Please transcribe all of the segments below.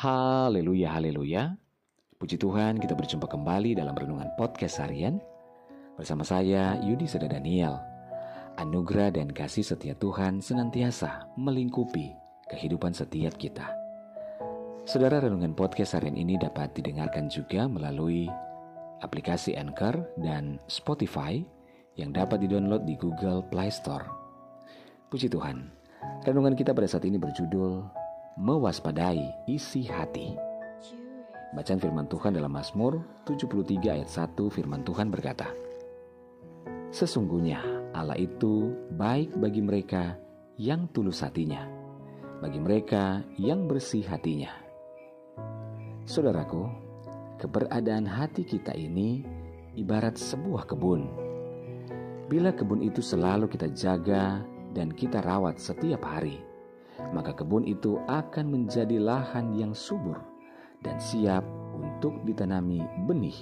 Haleluya, haleluya. Puji Tuhan kita berjumpa kembali dalam Renungan Podcast Harian. Bersama saya Yudi Seda Daniel. Anugerah dan kasih setia Tuhan senantiasa melingkupi kehidupan setiap kita. Saudara Renungan Podcast Harian ini dapat didengarkan juga melalui aplikasi Anchor dan Spotify yang dapat didownload di Google Play Store. Puji Tuhan, renungan kita pada saat ini berjudul mewaspadai isi hati. Bacaan firman Tuhan dalam Mazmur 73 ayat 1 firman Tuhan berkata, Sesungguhnya Allah itu baik bagi mereka yang tulus hatinya, bagi mereka yang bersih hatinya. Saudaraku, keberadaan hati kita ini ibarat sebuah kebun. Bila kebun itu selalu kita jaga dan kita rawat setiap hari, maka kebun itu akan menjadi lahan yang subur dan siap untuk ditanami benih.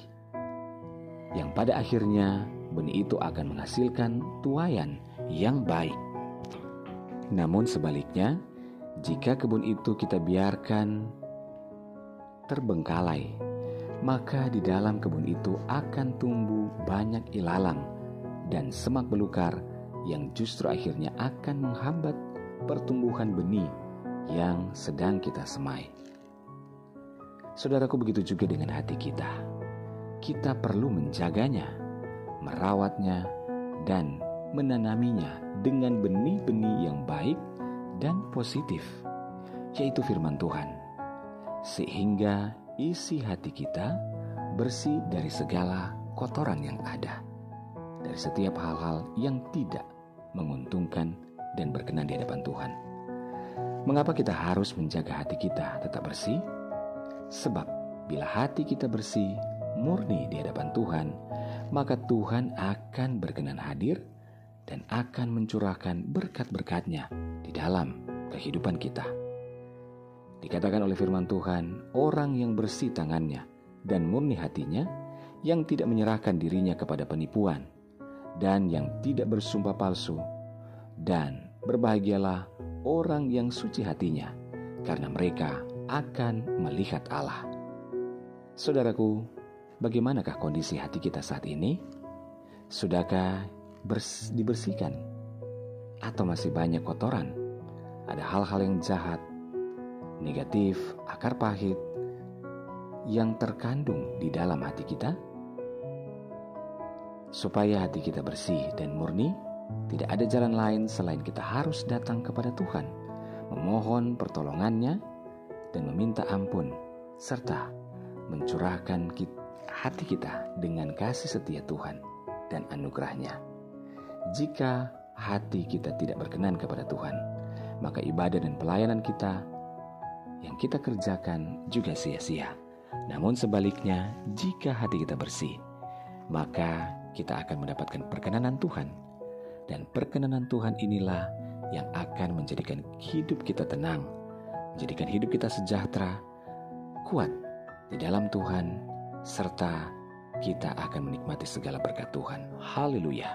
Yang pada akhirnya benih itu akan menghasilkan tuayan yang baik. Namun sebaliknya, jika kebun itu kita biarkan terbengkalai, maka di dalam kebun itu akan tumbuh banyak ilalang dan semak belukar yang justru akhirnya akan menghambat pertumbuhan benih yang sedang kita semai. Saudaraku, begitu juga dengan hati kita. Kita perlu menjaganya, merawatnya, dan menanaminya dengan benih-benih yang baik dan positif, yaitu firman Tuhan, sehingga isi hati kita bersih dari segala kotoran yang ada, dari setiap hal-hal yang tidak menguntungkan dan berkenan di hadapan Tuhan. Mengapa kita harus menjaga hati kita tetap bersih? Sebab bila hati kita bersih, murni di hadapan Tuhan, maka Tuhan akan berkenan hadir dan akan mencurahkan berkat-berkatnya di dalam kehidupan kita. Dikatakan oleh firman Tuhan, orang yang bersih tangannya dan murni hatinya, yang tidak menyerahkan dirinya kepada penipuan, dan yang tidak bersumpah palsu, dan Berbahagialah orang yang suci hatinya, karena mereka akan melihat Allah. Saudaraku, bagaimanakah kondisi hati kita saat ini? Sudahkah bers dibersihkan? Atau masih banyak kotoran? Ada hal-hal yang jahat, negatif, akar pahit yang terkandung di dalam hati kita? Supaya hati kita bersih dan murni, tidak ada jalan lain selain kita harus datang kepada Tuhan, memohon pertolongannya, dan meminta ampun, serta mencurahkan hati kita dengan kasih setia Tuhan dan anugerahnya. Jika hati kita tidak berkenan kepada Tuhan, maka ibadah dan pelayanan kita yang kita kerjakan juga sia-sia. Namun sebaliknya, jika hati kita bersih, maka kita akan mendapatkan perkenanan Tuhan dan perkenanan Tuhan inilah yang akan menjadikan hidup kita tenang, menjadikan hidup kita sejahtera, kuat di dalam Tuhan, serta kita akan menikmati segala berkat Tuhan. Haleluya.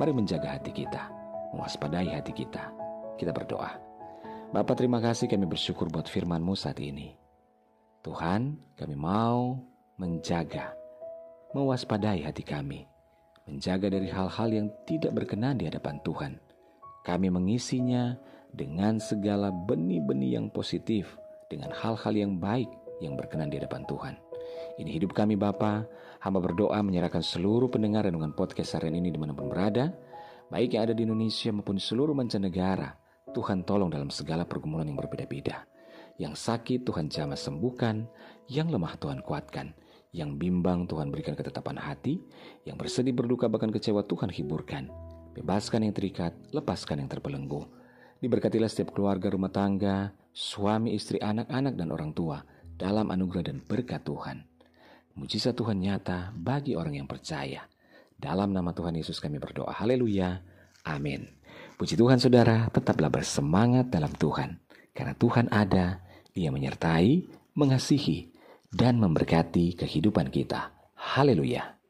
Mari menjaga hati kita, mewaspadai hati kita. Kita berdoa. Bapak terima kasih kami bersyukur buat firman-Mu saat ini. Tuhan, kami mau menjaga, mewaspadai hati kami menjaga dari hal-hal yang tidak berkenan di hadapan Tuhan. Kami mengisinya dengan segala benih-benih yang positif, dengan hal-hal yang baik yang berkenan di hadapan Tuhan. Ini hidup kami Bapa, hamba berdoa menyerahkan seluruh pendengar dengan podcast harian ini di mana pun berada, baik yang ada di Indonesia maupun seluruh mancanegara. Tuhan tolong dalam segala pergumulan yang berbeda-beda. Yang sakit Tuhan jamah sembuhkan, yang lemah Tuhan kuatkan, yang bimbang Tuhan berikan ketetapan hati, yang bersedih berduka bahkan kecewa Tuhan hiburkan. Bebaskan yang terikat, lepaskan yang terbelenggu. Diberkatilah setiap keluarga rumah tangga, suami, istri, anak-anak, dan orang tua dalam anugerah dan berkat Tuhan. Mujizat Tuhan nyata bagi orang yang percaya. Dalam nama Tuhan Yesus kami berdoa. Haleluya. Amin. Puji Tuhan saudara, tetaplah bersemangat dalam Tuhan. Karena Tuhan ada, Dia menyertai, mengasihi, dan memberkati kehidupan kita. Haleluya!